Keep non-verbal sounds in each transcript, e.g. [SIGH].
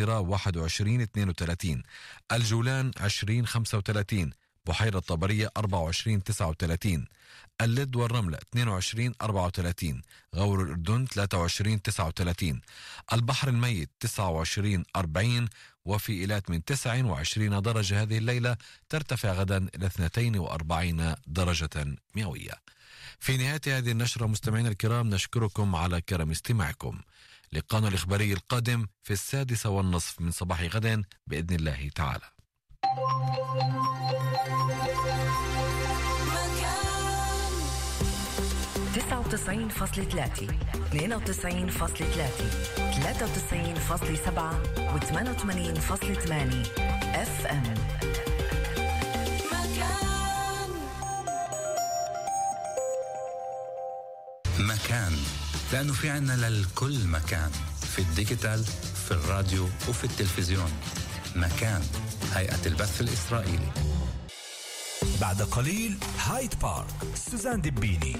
الناصرة 21 32 الجولان 20 35 بحيرة طبرية 24 39 اللد والرملة 22 34 غور الأردن 23 39 البحر الميت 29 40 وفي إيلات من 29 درجة هذه الليلة ترتفع غدا إلى 42 درجة مئوية. في نهاية هذه النشرة مستمعينا الكرام نشكركم على كرم استماعكم. لقانا الإخباري القادم في السادسة والنصف من صباح غد بإذن الله تعالى. تسعة وتسعين فاصلة ثلاثة اثنين وتسعين فاصلة ثلاثة ثلاثة وتسعين فاصلة سبعة وثمانية وثمانين فاصلة ثمانية اف ام مكان. لأنه في عنا للكل مكان في ال digital في الراديو وفي التلفزيون. مكان هيئة البث الإسرائيلي. بعد قليل هايد بارك سوزان دبيني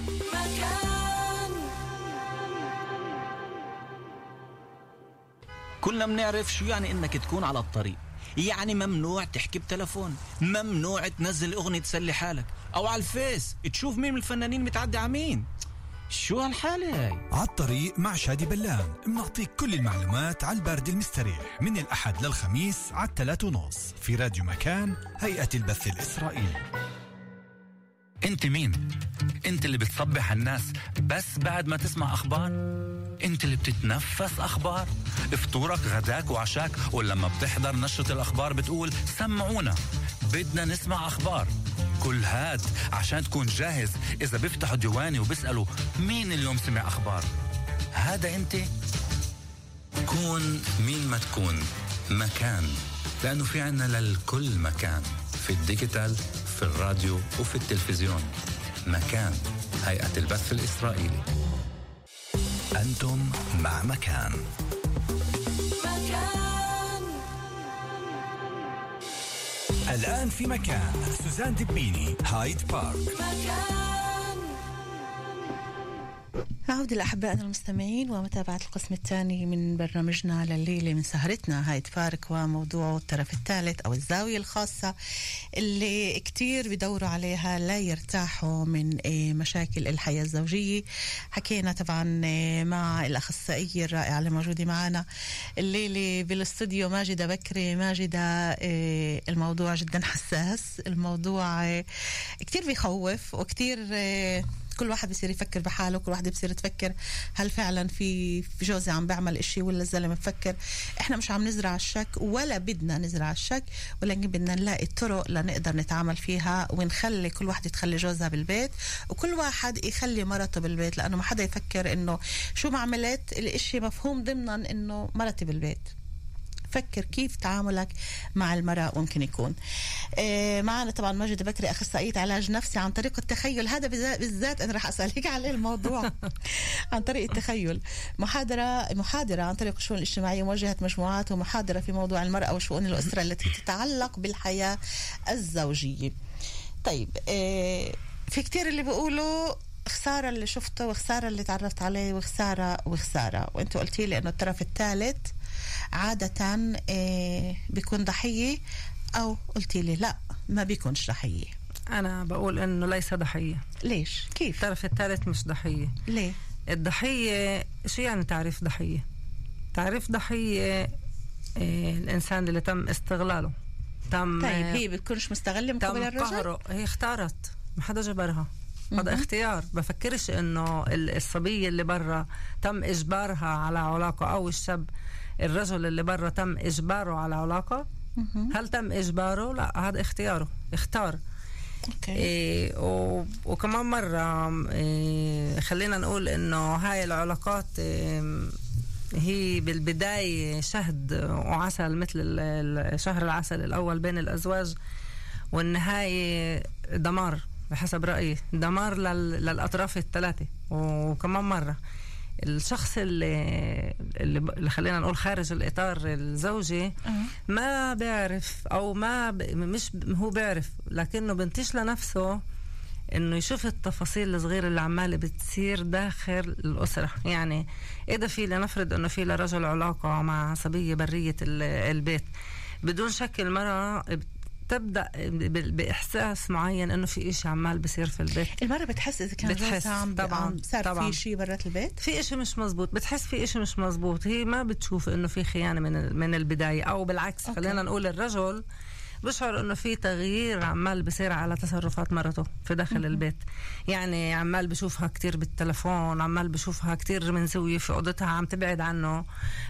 كلنا بنعرف شو يعني إنك تكون على الطريق. يعني ممنوع تحكي بتلفون ممنوع تنزل أغنية تسلي حالك أو على الفيس تشوف مين من الفنانين متعدي على مين. شو هالحالة هاي على الطريق مع شادي بلان بنعطيك كل المعلومات على البرد المستريح من الأحد للخميس على الثلاث ونص في راديو مكان هيئة البث الإسرائيلي أنت مين؟ أنت اللي بتصبح الناس بس بعد ما تسمع أخبار؟ أنت اللي بتتنفس أخبار؟ فطورك غداك وعشاك ولما بتحضر نشرة الأخبار بتقول سمعونا بدنا نسمع أخبار كل هاد عشان تكون جاهز إذا بيفتحوا ديواني وبيسألوا مين اليوم سمع أخبار. هذا أنت؟ كون مين ما تكون. مكان. لأنه في عنا للكل مكان. في الديجيتال في الراديو وفي التلفزيون. مكان. هيئة البث الإسرائيلي. أنتم مع مكان. الآن في مكان. سوزان دبيني هايد بارك. عودة لأحبائنا المستمعين ومتابعة القسم الثاني من برنامجنا لليلة من سهرتنا. هايد بارك وموضوع الطرف الثالث أو الزاوية الخاصة اللي كتير بدوروا عليها لا يرتاحوا من آه، مشاكل الحياة الزوجية. حكينا طبعا آه، مع الأخصائية الرائعة اللي موجودة معنا الليلة بالاستوديو ماجدة بكري. ماجدة آه، الموضوع جدا حساس. الموضوع كتير بيخوف وكتير كل واحد بصير يفكر بحاله كل واحد بصير تفكر هل فعلا في جوزي عم بعمل إشي ولا الزلمة بفكر إحنا مش عم نزرع الشك ولا بدنا نزرع الشك ولكن بدنا نلاقي طرق لنقدر نتعامل فيها ونخلي كل واحد تخلي جوزها بالبيت وكل واحد يخلي مرته بالبيت لأنه ما حدا يفكر إنه شو ما عملت الإشي مفهوم ضمنا إنه مرتي بالبيت. فكر كيف تعاملك مع المرأة ممكن يكون. آه معنا طبعا ماجد بكري أخصائية علاج نفسي عن طريق التخيل. هذا بالذات أنا رح أسألك عليه الموضوع. [LAUGHS] عن طريق التخيل. محاضرة محاضرة عن طريق الشؤون الاجتماعية موجهة مجموعات ومحاضرة في موضوع المرأة وشؤون الأسرة التي تتعلق بالحياة الزوجية. طيب آه في كتير اللي بيقولوا خسارة اللي شفته وخسارة اللي تعرفت عليه وخسارة وخسارة. وأنتوا قلتي لي إنه الطرف الثالث عادة آه، بيكون ضحية أو قلتي لي لا ما بيكونش ضحية. أنا بقول إنه ليس ضحية. ليش؟ كيف؟ الطرف الثالث مش ضحية. ليه؟ الضحية شو يعني تعريف ضحية؟ تعريف ضحية آه، الإنسان اللي تم استغلاله. تم طيب هي بتكونش مستغلة تم الرجل؟ قهره. هي اختارت ما حدا جبرها. هذا اختيار. بفكرش إنه ال- الصبية اللي برا تم إجبارها على علاقة أو الشاب الرجل اللي برا تم إجباره على علاقة؟ هل تم إجباره؟ لا هذا اختياره. اختار. أوكي. إيه و- وكمان مرة إيه خلينا نقول إنه هاي العلاقات إيه هي بالبداية شهد وعسل مثل شهر العسل الأول بين الأزواج والنهاية دمار. بحسب رأيي. دمار لل- للأطراف الثلاثة. وكمان مرة. الشخص اللي اللي, خلينا نقول خارج الإطار الزوجي ما بيعرف أو ما ب... مش هو بيعرف. لكنه بنتج لنفسه إنه يشوف التفاصيل الصغيرة اللي عمالة بتصير داخل الأسرة. يعني إذا في لنفرض إنه في لرجل علاقة مع عصبيه برية ال- البيت. بدون شك المرأة تبدأ بإحساس معين إنه في إشي عمال بصير في البيت المرة بتحس إذا كان بتحس، عم طبعاً، صار طبعاً. في شيء برات البيت في إشي مش مزبوط بتحس في إشي مش مزبوط هي ما بتشوف إنه في خيانة من من البداية أو بالعكس أوكي. خلينا نقول الرجل بشعر إنه في تغيير عمال بصير على تصرفات مرته في داخل البيت. يعني عمال بشوفها كتير بالتلفون عمال بشوفها كتير من زاوية في أوضتها عم تبعد عنه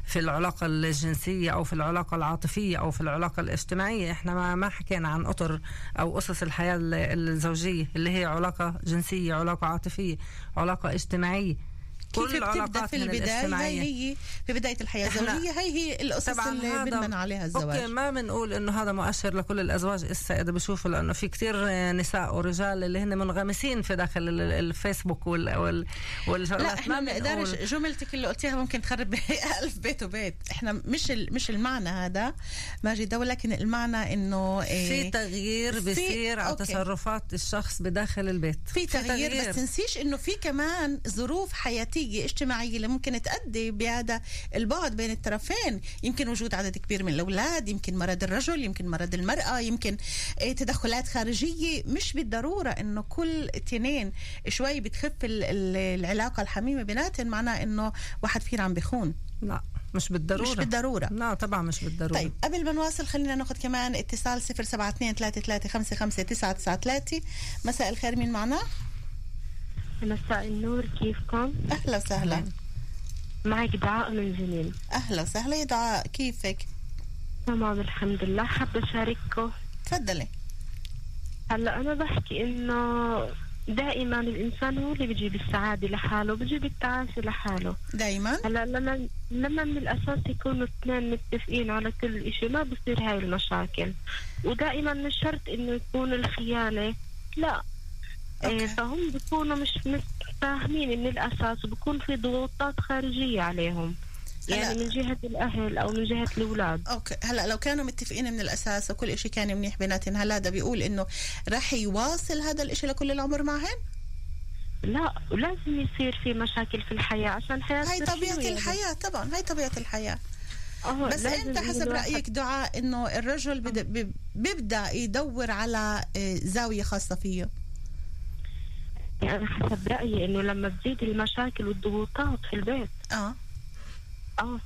في العلاقة الجنسية أو في العلاقة العاطفية أو في العلاقة الاجتماعية. إحنا ما ما حكينا عن أطر أو اسس الحياة ال- الزوجية اللي هي علاقة جنسية علاقة عاطفية علاقة اجتماعية. كيف بتبدأ في الاجتماعية. هي هي في بداية الحياة إحنا- الزوجية هي هي طبعاً اللي بنبنى عليها الزواج. okay ما بنقول إنه هذا مؤشر لكل الأزواج إسا إذا بشوفوا لأنه في كتير نساء ورجال اللي هن منغمسين في داخل ال- الفيسبوك وال وال لا إحنا ما بنقدرش جملتك اللي قلتيها ممكن تخرب [LAUGHS] ألف بيت وبيت. إحنا مش مش المعنى هذا. ماجدة ولكن المعنى إنه في إيه تغيير في- بصير على أوكي. تصرفات الشخص بداخل البيت. في تغيير, بس تنسيش إنه في كمان ظروف حياتية اجتماعيه اللي ممكن تؤدي بهذا البعد بين الطرفين. يمكن وجود عدد كبير من الأولاد يمكن مرض الرجل يمكن مرض المرأة يمكن إيه، تدخلات خارجية. مش بالضرورة إنه كل تنين شوي بتخف ال- ال- العلاقة الحميمة بيناتهم معناه إنه واحد فينا عم بيخون. لا مش بالضرورة. مش بالضرورة. لا طبعا مش بالضرورة. طيب قبل ما نواصل خلينا ناخذ كمان اتصال 072 مساء الخير مين معنا؟ مساء النور كيفكم؟ أهلا وسهلا. معك دعاء من جنين أهلا وسهلا. يا دعاء كيفك؟ تمام الحمد لله. حابة أشارككم؟ تفضلي. هلا أنا بحكي إنه دائما الإنسان هو اللي بيجيب السعادة لحاله بيجيب التعاسة لحاله. دايما هلا لما لما من الأساس يكونوا اثنين متفقين على كل إشي ما بصير هاي المشاكل. ودائما مش شرط إنه يكون الخيانة لا. أوكي. إيه فهم بيكونوا مش فاهمين من الأساس وبكون في ضغوطات خارجية عليهم. يعني هلا- من جهة الأهل أو من جهة الأولاد. أوكي. هلا لو كانوا متفقين من الأساس وكل إشي كان منيح بيناتهم هل هذا بيقول إنه راح يواصل هذا الإشي لكل العمر معهن؟ لا ولازم يصير في مشاكل في الحياة عشان الحياة هاي طبيعة يعني. الحياة طبعا هاي طبيعة الحياة. بس أنت حسب رأيك دعاء إنه الرجل بد- ب- بيبدأ يدور على آه، زاوية خاصة فيه؟ يعني أنا حسب رأيي إنه لما تزيد المشاكل والضغوطات في البيت. آه. آه.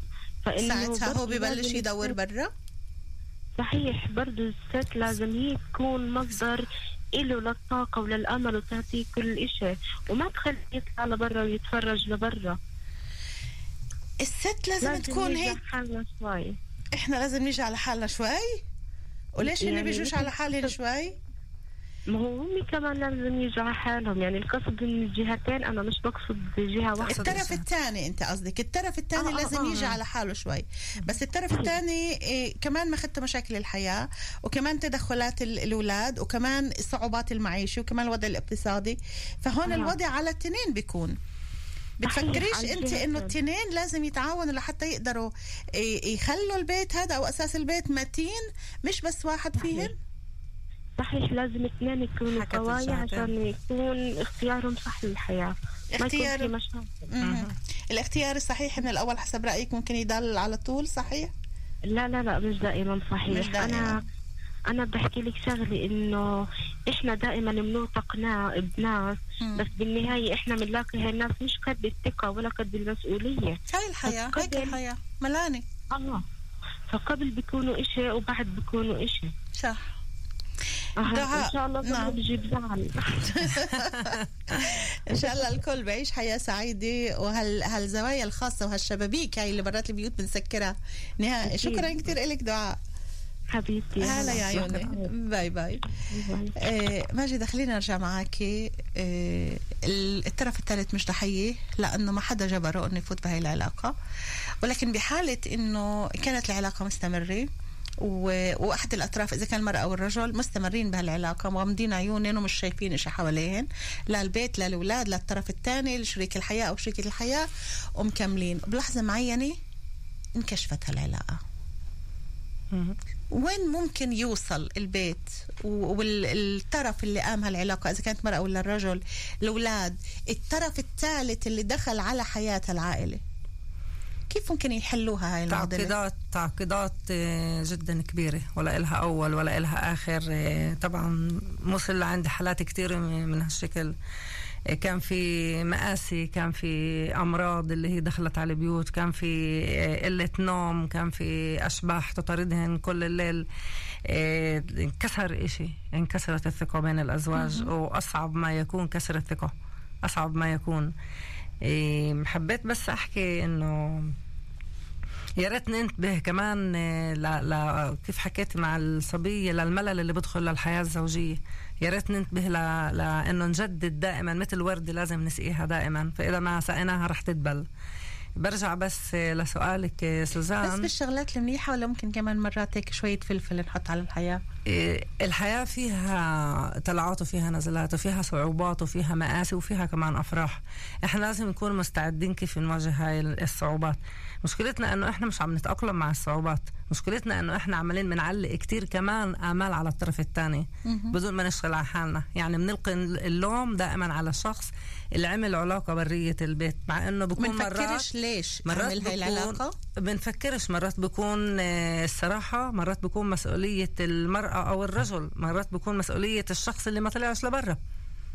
فإنه ساعتها هو ببلش لازم يدور برا؟ صحيح برضه الست لازم هي تكون مصدر إله للطاقة وللأمل وتعطيه كل إشي. وما تخليه يطلع لبرا ويتفرج لبرا. الست لازم تكون نرجع هيك؟ حالنا شوي. إحنا لازم نيجي على حالنا شوي؟ وليش هن يعني بيجوش مثل- على حالهم شوي؟ ما هو هم كمان لازم يجوا على حالهم. يعني القصد من الجهتين أنا مش بقصد جهة واحدة. الطرف الثاني أنت قصدك الطرف الثاني آه، آه، لازم آه. يجي على حاله شوي. بس الطرف الثاني إيه كمان مخته مشاكل الحياة وكمان تدخلات ال- الأولاد وكمان صعوبات المعيشة وكمان الوضع الاقتصادي. فهون آه. الوضع على التنين بيكون. بتفكريش أنت. إنه التنين لازم يتعاونوا لحتى يقدروا إيه، يخلوا البيت هذا أو أساس البيت متين مش بس واحد فيهم؟ صحيح لازم اثنين يكونوا الجهتين. عشان يكون اختيارهم صح للحياة. ما يكون اختيار- في. الاختيار الصحيح من الأول حسب رأيك ممكن يضل على طول صحيح؟ لا لا لا مش دائما صحيح. مش دائماً. أنا أنا بحكي لك شغله إنه إحنا دائما بنوثق نا- بناس. بس بالنهاية إحنا بنلاقي هاي الناس مش قد الثقة ولا قد المسؤولية. هاي الحياة هيك الحياة. ملاني آه. فقبل بيكونوا إشي وبعد بيكونوا إشي. صح. دعاء، إن شاء الله نعم. بجيب زعل [LAUGHS] إن شاء الله الكل بعيش حياة سعيدة وهال هالزوايا الخاصة وهالشبابيك هاي اللي برات البيوت بنسكرها. نهائي. شكرا كثير لك دعاء. حبيبتي هلا يا عيوني. bye bye. آه ماجدة خلينا نرجع معك آه الطرف الثالث مش ضحية لأنه ما حدا جبره أنه يفوت بهاي العلاقة. ولكن بحالة أنه كانت العلاقة مستمرة و- وأحد الأطراف إذا كان المرأة أو الرجل مستمرين بهالعلاقة مغمضين عيونهم ومش شايفين إشي حواليهن لا البيت لا الأولاد لا الطرف الثاني لشريك الحياة أو شريكة الحياة ومكملين. بلحظة معينة انكشفت هالعلاقة. وين ممكن يوصل البيت والطرف اللي قام هالعلاقة؟ إذا كانت مرأة ولا رجل الأولاد الطرف الثالث اللي دخل على حياة العائلة. كيف ممكن يحلوها هاي المعضلة؟ تعقيدات تعقيدات آه، جدا كبيرة ولا إلها أول ولا إلها آخر. آه، طبعا وصل لعندي حالات كتير من هالشكل. آه، كان في مآسي كان في أمراض اللي هي دخلت على البيوت كان في قلة نوم كان في أشباح تطاردهن كل الليل. انكسر إشي. انكسرت الثقة بين الأزواج وأصعب ما يكون كسر الثقة. أصعب ما يكون. حبيت بس أحكي إنه يا ريت ننتبه كمان آه، ل... ل... كيف حكيت مع الصبية للملل اللي بدخل للحياة الزوجية. يا ريت ننتبه ل... لأنه نجدد دائما مثل وردة لازم نسقيها دائما فإذا ما سقيناها رح تدبل برجع بس لسؤالك سوزان. بس بالشغلات المنيحة ولا ممكن كمان مرات هيك شوية فلفل نحط على الحياة؟ إيه، الحياة فيها طلعات وفيها نزلات وفيها صعوبات وفيها مآسي وفيها كمان أفراح. إحنا لازم نكون مستعدين كيف نواجه هاي الصعوبات. مشكلتنا إنه إحنا مش عم نتأقلم مع الصعوبات. مشكلتنا إنه إحنا عمالين بنعلق كتير كمان آمال على الطرف الثاني بدون ما نشتغل على حالنا. يعني بنلقي اللوم دائما على الشخص اللي عمل علاقة برية البيت مع إنه بكون مرات ليش مرات عمل هاي العلاقة؟ بنفكرش مرات بكون آه، الصراحة مرات بكون مسؤولية المرأة أو الرجل مرات بكون مسؤولية الشخص اللي ما طلعش لبرا.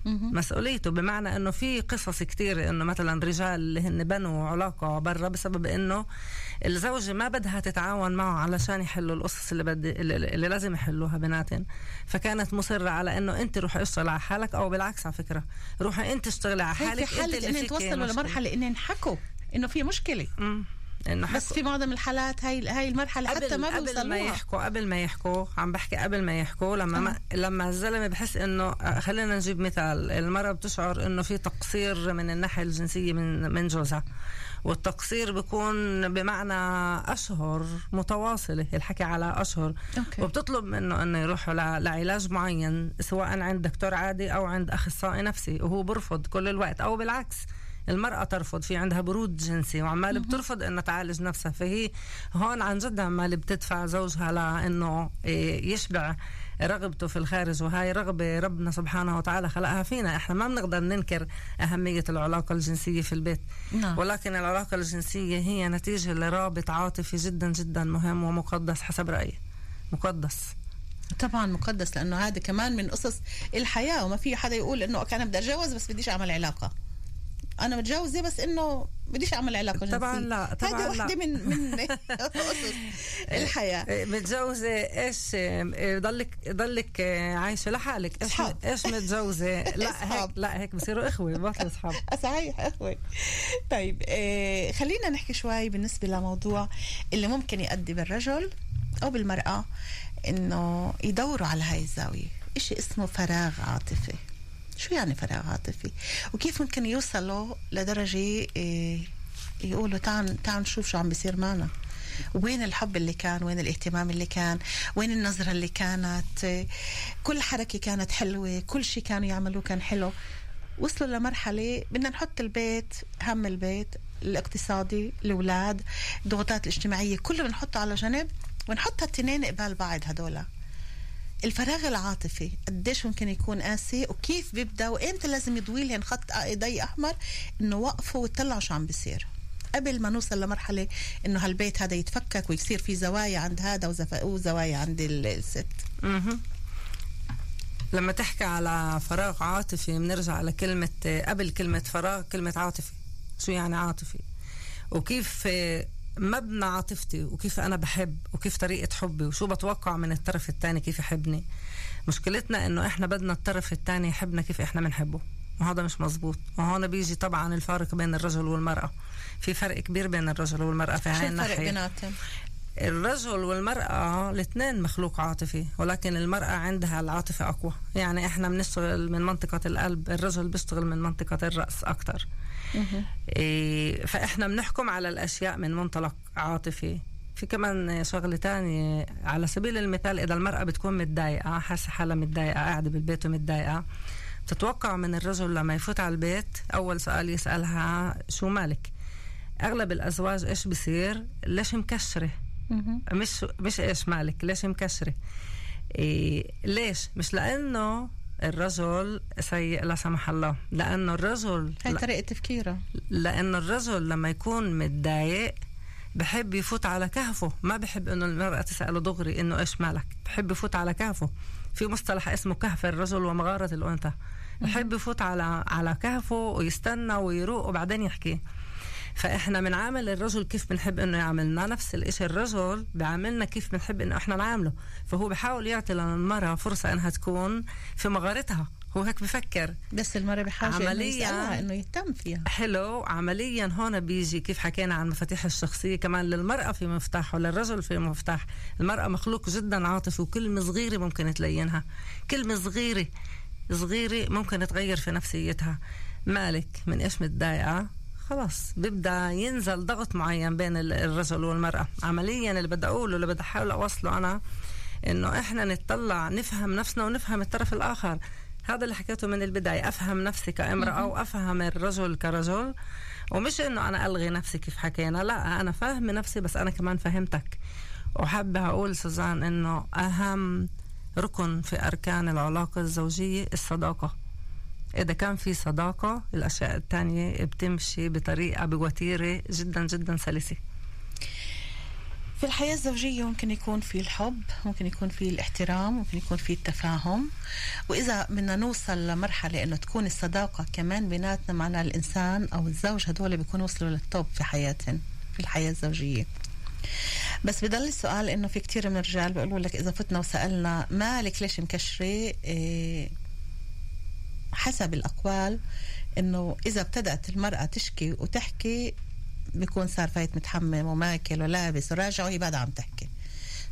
مسؤوليته بمعنى إنه في قصص كتير إنه مثلا رجال اللي هن بنوا علاقة برا بسبب إنه الزوجة ما بدها تتعاون معه علشان يحلوا القصص اللي بدي اللي لازم يحلوها بيناتهم فكانت مصرة على إنه أنت روحي اشتغل على حالك أو بالعكس على فكرة. روحي أنت اشتغلي على حالك في حالة إنه توصلوا لمرحلة ان ينحكوا إنه في مشكلة. مم. إنه بس في معظم الحالات هاي هاي المرحلة قبل حتى ما قبل ما يحكوا قبل ما يحكوا عم بحكي قبل ما يحكوا لما ما لما الزلمة بحس إنه آه، خلينا نجيب مثال المرأة بتشعر إنه في تقصير من الناحية الجنسية من من جوزها والتقصير بيكون بمعنى أشهر متواصلة الحكي على أشهر. okay. وبتطلب منه إنه يروح لعلاج معين سواء عند دكتور عادي أو عند أخصائي نفسي وهو برفض كل الوقت أو بالعكس. المرأة ترفض في عندها برود جنسي وعمال بترفض إنها تعالج نفسها. فهي هون عن جد عمال بتدفع زوجها لإنه إيه، يشبع رغبته في الخارج. وهاي رغبة ربنا سبحانه وتعالى خلقها فينا. إحنا ما بنقدر ننكر أهمية العلاقة الجنسية في البيت. نعم. ولكن العلاقة الجنسية هي نتيجة لرابط عاطفي جدا جدا مهم ومقدس حسب رأيي. مقدس. طبعا مقدس لأنه هذا كمان من قصص الحياة. وما في حدا يقول إنه أنا بدي أتجوز بس بديش أعمل علاقة. أنا متجوزة بس إنه بديش أعمل علاقة جنسية. طبعا لا طبعا هذه وحدة من من [LAUGHS] الحياة. إيه، متجوزة إيش إيه، ضلك ضلك عايشة لحالك. إيش إيش متجوزة؟ [LAUGHS] لا هيك لا هيك بصيروا إخوة بطلوا أصحاب. [LAUGHS] صحيح إخوة. طيب إيه خلينا نحكي شوي بالنسبة لموضوع اللي ممكن يؤدي بالرجل أو بالمرأة إنه يدوروا على هاي الزاوية. إشي اسمه فراغ عاطفي. شو يعني فراغ عاطفي؟ وكيف ممكن يوصلوا لدرجة إيه، يقولوا تعال تعال نشوف شو عم بيصير معنا. وين الحب اللي كان؟ وين الاهتمام اللي كان؟ وين النظرة اللي كانت؟ كل حركة كانت حلوة كل شيء كانوا يعملوه كان حلو. وصلوا لمرحلة بدنا نحط البيت هم البيت الاقتصادي الأولاد الضغوطات الاجتماعية كله بنحطه على جنب ونحط هالتنين قبال بعض هدول. الفراغ العاطفي قديش ممكن يكون قاسي وكيف بيبدأ وإمتى لازم يضوي لهم خط إيدي أحمر إنه وقفوا وتطلعوا شو عم بيصير. قبل ما نوصل لمرحلة إنه هالبيت هذا يتفكك ويصير في زوايا عند هذا وزوايا عند الست. لما تحكي على فراغ عاطفي بنرجع على كلمة قبل كلمة فراغ كلمة عاطفي. شو يعني عاطفي؟ وكيف مبنى عاطفتي وكيف أنا بحب وكيف طريقة حبي وشو بتوقع من الطرف الثاني كيف يحبني. مشكلتنا إنه إحنا بدنا الطرف الثاني يحبنا كيف إحنا بنحبه. وهذا مش مزبوط. وهون بيجي طبعا الفارق بين الرجل والمرأة. في فرق كبير بين الرجل والمرأة في هاي الناحية. بيناتهم؟ الرجل والمرأة الاثنين مخلوق عاطفي ولكن المرأة عندها العاطفة أقوى. يعني إحنا بنشتغل من منطقة القلب الرجل بيشتغل من منطقة الرأس أكتر. إيه فإحنا بنحكم على الأشياء من منطلق عاطفي. في كمان شغلة تانية على سبيل المثال إذا المرأة بتكون متضايقة حاسة حالها متضايقة قاعدة بالبيت ومتضايقة بتتوقع من الرجل لما يفوت على البيت أول سؤال يسألها شو مالك؟ أغلب الأزواج إيش بصير؟ ليش مكشرة. مش مش إيش مالك ليش مكشرة؟ إيه ليش؟ مش لأنه الرجل سيء لا سمح الله. لأنه الرجل هاي طريقة تفكيره. لأنه الرجل لما يكون متضايق بحب يفوت على كهفه. ما بحب إنه المرأة تسأله دغري إنه إيش مالك؟ بحب يفوت على كهفه. في مصطلح اسمه كهف الرجل ومغارة الأنثى. بحب يفوت على على كهفه ويستنى ويروق وبعدين يحكي. فإحنا بنعامل الرجل كيف بنحب إنه يعاملنا نفس الإشي الرجل بيعاملنا كيف بنحب إنه إحنا نعامله. فهو بحاول يعطي للمرأة فرصة إنها تكون في مغارتها. هو هيك بفكر. بس المرة بحاجة عملياً- يسألها إنه يهتم فيها. حلو. عمليا هون بيجي كيف حكينا عن مفاتيح الشخصية. كمان للمرأة في مفتاح وللرجل في مفتاح. المرأة مخلوق جدا عاطفي وكلمة صغيرة ممكن تلينها. كلمة صغيرة صغيرة ممكن تغير في نفسيتها. مالك من إيش متضايقة؟ خلاص بيبدأ ينزل ضغط معين بين ال- الرجل والمرأة. عمليا اللي بدي أقوله اللي بدي أحاول أوصله أنا إنه إحنا نتطلع نفهم نفسنا ونفهم الطرف الآخر. هذا اللي حكيته من البداية أفهم نفسي كامرأة وأفهم الرجل كرجل. ومش إنه أنا ألغي نفسي كيف حكينا لا أنا فاهمة نفسي بس أنا كمان فهمتك. وحابة أقول سوزان إنه أهم ركن في أركان العلاقة الزوجية الصداقة. إذا كان في صداقة الأشياء التانية بتمشي بطريقة بوتيرة جدا جدا سلسة. في الحياة الزوجية ممكن يكون في الحب ممكن يكون في الاحترام ممكن يكون في التفاهم. وإذا بدنا نوصل لمرحلة إنه تكون الصداقة كمان بيناتنا معنا الإنسان أو الزوج هدول بيكونوا وصلوا للتوب في حياتهم في الحياة الزوجية. بس بضل السؤال إنه في كتير من الرجال بيقولوا لك إذا فتنا وسألنا مالك ليش مكشرة؟ إيه حسب الأقوال إنه إذا ابتدأت المرأة تشكي وتحكي بيكون صار فايت متحمم وماكل ولابس وراجع وهي بعدها عم تحكي.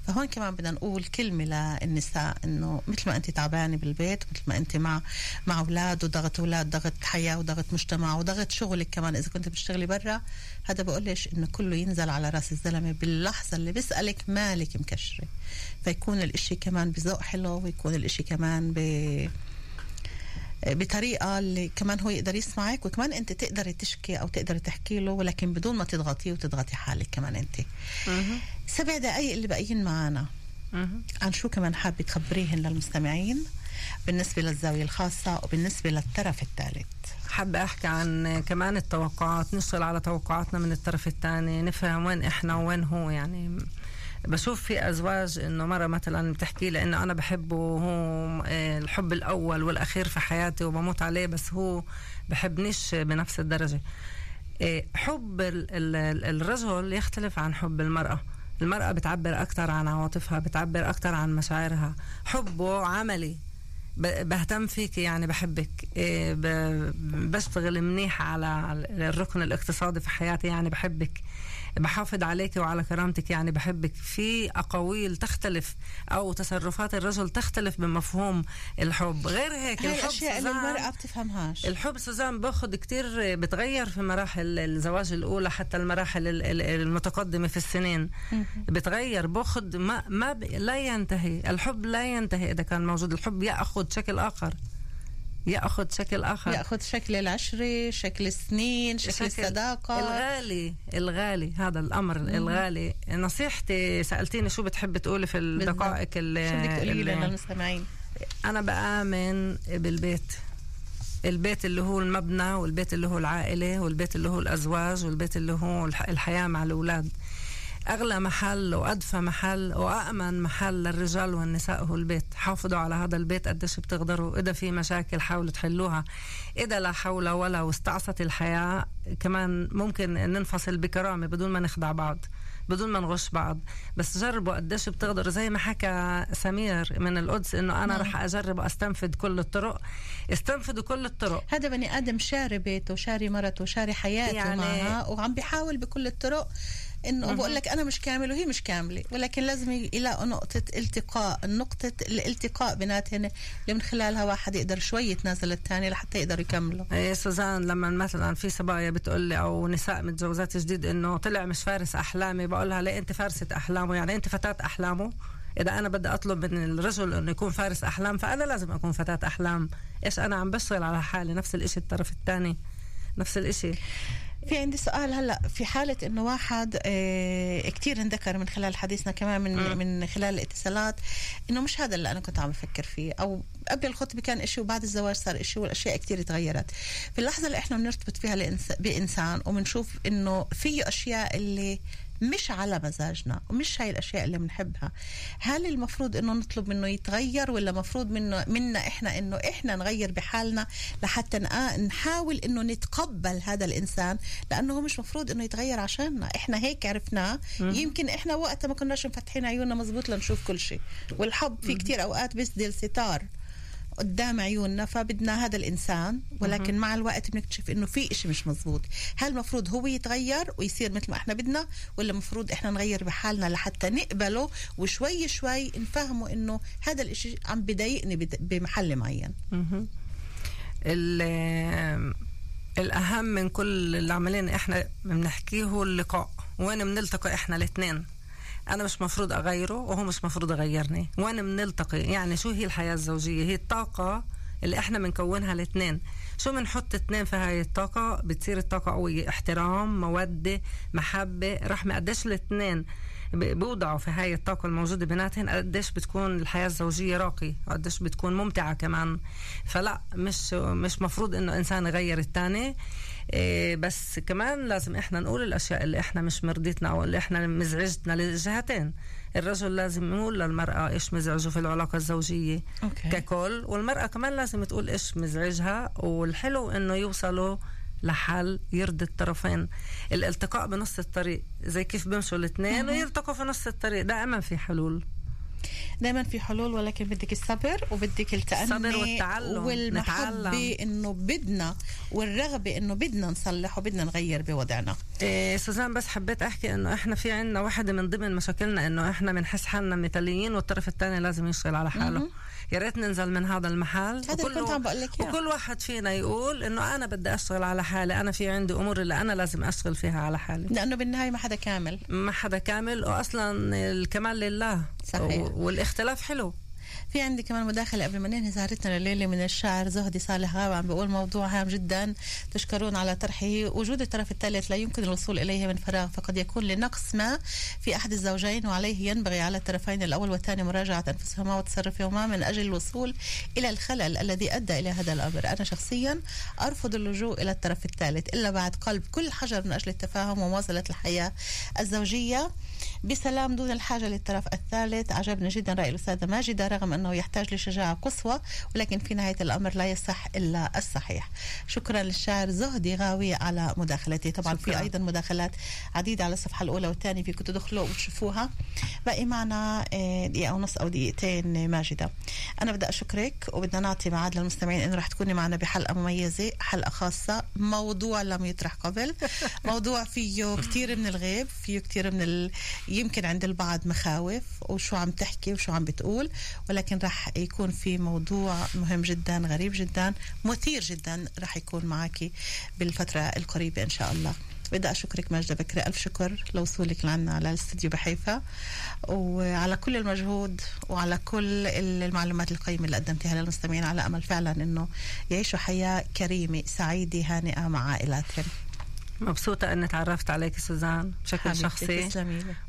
فهون كمان بدنا نقول كلمة للنساء إنه مثل ما أنت تعبانة بالبيت مثل ما أنت مع مع أولاد وضغط أولاد ضغط حياة وضغط مجتمع وضغط شغلك كمان. إذا كنت بتشتغلي برا هذا بقولش إنه كله ينزل على رأس الزلمة باللحظة اللي بيسألك مالك مكشرة. فيكون الإشي كمان بذوق حلو ويكون الإشي كمان ب بطريقة اللي كمان هو يقدر يسمعك وكمان أنت تقدري تشكي أو تقدري تحكي له ولكن بدون ما تضغطيه وتضغطي حالك كمان أنت. سبع دقائق اللي باقيين معنا عن شو كمان حابة تخبريهن للمستمعين؟ بالنسبة للزاوية الخاصة وبالنسبة للطرف الثالث. حابة أحكي عن كمان التوقعات نشتغل على توقعاتنا من الطرف الثاني نفهم وين إحنا وين هو يعني بشوف في أزواج إنه مرة مثلا بتحكي لي إنه أنا بحبه وهو الحب الأول والأخير في حياتي وبموت عليه بس هو بحبنيش بنفس الدرجة. آه، حب ال- ال- الرجل يختلف عن حب المرأة. المرأة بتعبر أكثر عن عواطفها بتعبر أكثر عن مشاعرها. حبه عملي. بهتم فيك يعني بحبك. إيه بشتغل منيح على الركن الاقتصادي في حياتي يعني بحبك. بحافظ عليك وعلى كرامتك. يعني بحبك. في أقاويل تختلف أو تصرفات الرجل تختلف بمفهوم الحب. غير هيك هاي الحب الأشياء اللي سوزان- المرأة بتفهمهاش. الحب سوزان باخد كتير بتغير في مراحل الزواج الأولى حتى المراحل ال- ال- المتقدمة في السنين. بتغير باخد ما, ما ب... لا ينتهي. الحب لا ينتهي إذا كان موجود. الحب يأخذ شكل آخر. يأخذ شكل آخر. ياخذ شكل العشرة شكل السنين شكل, الصداقة. الغالي الغالي هذا الأمر الغالي. نصيحتي سألتيني شو بتحب تقولي في الدقائق اللي شو بدك تقولي للمستمعين؟ أنا بآمن بالبيت. البيت اللي هو المبنى والبيت اللي هو العائلة والبيت اللي هو الأزواج والبيت اللي هو الح- الحياة مع الأولاد. أغلى محل وأدفى محل وأأمن محل للرجال والنساء هو البيت. حافظوا على هذا البيت قديش بتقدروا إذا في مشاكل حاولوا تحلوها. إذا لا حول ولا واستعصت الحياة كمان ممكن ننفصل بكرامة بدون ما نخدع بعض بدون ما نغش بعض. بس جربوا قديش بتقدروا. زي ما حكى سمير من القدس إنه أنا رح أجرب واستنفذ كل الطرق. استنفذوا كل الطرق. هذا بني آدم شاري بيته شاري مرته شاري حياته يعني معها وعم بيحاول بكل الطرق. إنه بقول لك أنا مش كامل وهي مش كاملة ولكن لازم يلاقوا نقطة التقاء نقطه الالتقاء بيناتهن اللي من خلالها واحد يقدر شوي يتنازل الثاني لحتى يقدروا يكملوا. إيه سوزان لما مثلا في صبايا بتقول لي أو نساء متجوزات جديد إنه طلع مش فارس أحلامي بقولها ليه أنت فارسة أحلامه؟ يعني أنت فتاة أحلامه؟ إذا أنا بدي أطلب من الرجل إنه يكون فارس أحلام فأنا لازم أكون فتاة أحلام. إيش أنا عم بشتغل على حالي؟ نفس الإشي الطرف الثاني نفس الإشي. في عندي سؤال هلا في حالة إنه واحد آه كتير انذكر من خلال حديثنا كمان من مم. من خلال الاتصالات إنه مش هذا اللي أنا كنت عم بفكر فيه أو قبل الخطبة كان إشي وبعد الزواج صار إشي والأشياء كتير تغيرت في اللحظة اللي إحنا بنرتبط فيها بإنسان وبنشوف إنه فيه أشياء اللي مش على مزاجنا ومش هاي الأشياء اللي بنحبها هل المفروض إنه نطلب منه يتغير ولا مفروض منه منا إحنا إنه إحنا نغير بحالنا لحتى نحاول إنه نتقبل هذا الإنسان؟ لأنه هو مش مفروض إنه يتغير عشاننا. إحنا هيك عرفناه. يمكن إحنا وقتها ما كناش مفتحين عيوننا مزبوط لنشوف كل شيء. والحب في كتير أوقات بيسدل ستار قدام عيوننا فبدنا هذا الإنسان ولكن مع الوقت بنكتشف إنه في إشي مش مزبوط. هل المفروض هو يتغير ويصير مثل ما إحنا بدنا ولا المفروض إحنا نغير بحالنا لحتى نقبله وشوي شوي نفهمه إنه هذا الإشي عم بضايقني بمحل معين؟ مهم. ال- الأهم من كل اللي عمالين إحنا بنحكيه هو اللقاء. وين بنلتقي إحنا الاثنين أنا مش مفروض أغيره وهو مش مفروض يغيرني. وين بنلتقي يعني شو هي الحياة الزوجية؟ هي الطاقة اللي إحنا بنكونها الاثنين شو بنحط اثنين في هاي الطاقة؟ بتصير الطاقة قوية. احترام مودة محبة رحمة. قديش الاثنين بوضعوا في هاي الطاقة الموجودة بيناتهم؟ قديش بتكون الحياة الزوجية راقية؟ قديش بتكون ممتعة كمان؟ فلا مش مش مفروض إنه إنسان يغير الثاني بس كمان لازم إحنا نقول الأشياء اللي إحنا مش مرضيتنا أو اللي إحنا مزعجتنا للجهتين. الرجل لازم يقول للمرأة إيش مزعجه في العلاقة الزوجية أوكي. ككل والمرأة كمان لازم تقول إيش مزعجها والحلو إنه يوصلوا لحل يرضي الطرفين. الالتقاء بنص الطريق زي كيف بيمشوا الاثنين ويلتقوا في نص الطريق. دائما في حلول. دائما في حلول ولكن بدك الصبر وبدك التأني الصبر والتعلم. والمحبة. إنه بدنا والرغبة إنه بدنا نصلح وبدنا نغير بوضعنا إيه سوزان بس حبيت أحكي إنه إحنا في عنا واحدة من ضمن مشاكلنا إنه إحنا بنحس حالنا مثاليين والطرف الثاني لازم يشتغل على حاله يا ريت ننزل من هذا المحل. هذا اللي كنت عم بقول لك. وكل واحد فينا يقول إنه أنا بدي أشتغل على حالي أنا في عندي أمور اللي أنا لازم أشتغل فيها على حالي. لأنه بالنهاية ما حدا كامل. ما حدا كامل واصلا الكمال لله. صحيح. و- والإختلاف حلو. في عندي كمان مداخلة قبل ما ننهي سهرتنا الليلة من الشاعر زهدي صالح غاوي عم بيقول موضوع هام جدا تشكرون على طرحه. وجود الطرف الثالث لا يمكن الوصول إليه من فراغ فقد يكون لنقص ما في أحد الزوجين وعليه ينبغي على الطرفين الأول والثاني مراجعة أنفسهما وتصرفهما من أجل الوصول إلى الخلل الذي أدى إلى هذا الأمر. أنا شخصيا أرفض اللجوء إلى الطرف الثالث إلا بعد قلب كل حجر من أجل التفاهم ومواصلة الحياة الزوجية. بسلام دون الحاجة للطرف الثالث. عجبني جدا رأي الأستاذة ماجدة رغم أنه يحتاج لشجاعة قصوى ولكن في نهاية الأمر لا يصح إلا الصحيح. شكرا للشاعر زهدي غاوي على مداخلتي طبعا شكراً. في أيضا مداخلات عديدة على الصفحة الأولى والثانية فيكم تدخلوا وتشوفوها. باقي معنا آه، دقيقة ونص أو دقيقتين ماجدة. أنا بدي أشكرك وبدنا نعطي ميعاد للمستمعين إنه رح تكوني معنا بحلقة مميزة حلقة خاصة. موضوع لم يطرح قبل. [LAUGHS] موضوع فيه كتير من الغيب فيه كتير من ال... يمكن عند البعض مخاوف وشو عم تحكي وشو عم بتقول. ولكن رح يكون في موضوع مهم جدا غريب جدا مثير جدا رح يكون معك بالفترة القريبة إن شاء الله. بدي أشكرك ماجدة بكري ألف شكر لوصولك لعنا على الاستديو بحيفا. وعلى كل المجهود وعلى كل المعلومات القيمة اللي قدمتها للمستمعين على أمل فعلا أنه يعيشوا حياة كريمة سعيدة هانئة مع عائلاتهم. مبسوطة إني تعرفت عليك سوزان بشكل شخصي.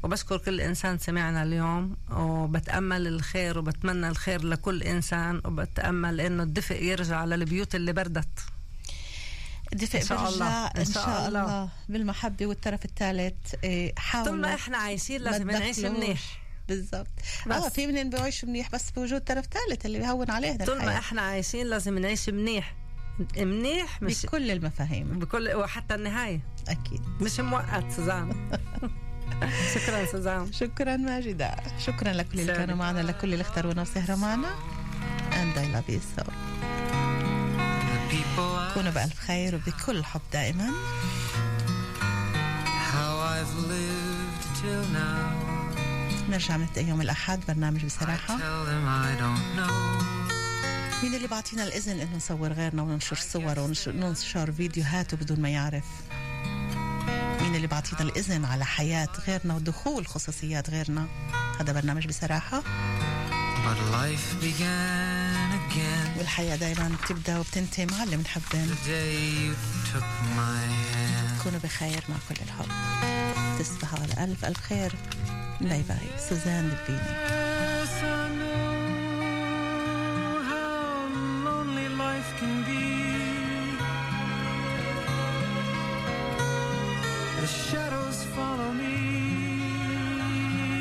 وبشكر كل إنسان سمعنا اليوم وبتأمل الخير وبتمنى الخير لكل إنسان وبتأمل إنه الدفء يرجع للبيوت اللي بردت الدفء إن شاء الله. إن إن شاء شاء الله. الله بالمحبة والطرف الثالث إيه، حاولوا طول ما إحنا عايشين لازم نعيش. منيح بالضبط. آه في منين بيعيشوا منيح بس بوجود طرف ثالث اللي بيهون علينا طول ما. إحنا عايشين لازم نعيش منيح منيح مش بكل المفاهيم. بكل وحتى النهاية. أكيد. مش موقت سوزان [LAUGHS] شكرا سوزان شكرا ماجدة. شكرا لكل اللي. كانوا معنا لكل اللي اختارونا وسهروا معنا. And I love you so. كونوا بألف خير وبكل حب دائما. How I've lived till now. نرجع نبدأ يوم الأحد برنامج I بصراحة tell them I don't know. مين اللي بعطينا الإذن إنه نصور غيرنا وننشر صور وننشر فيديوهات بدون ما يعرف؟ مين اللي بعطينا الإذن على حياة غيرنا ودخول خصوصيات غيرنا؟ هذا برنامج بصراحة. But life began again. والحياة دايما بتبدأ وبتنتهي مع المحبين. The day you took my hand. كونوا بخير مع كل الحب. تصبحوا على ألف ألف خير. bye bye سوزان دبيني. Shadows follow me,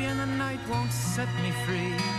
and the night won't set me free.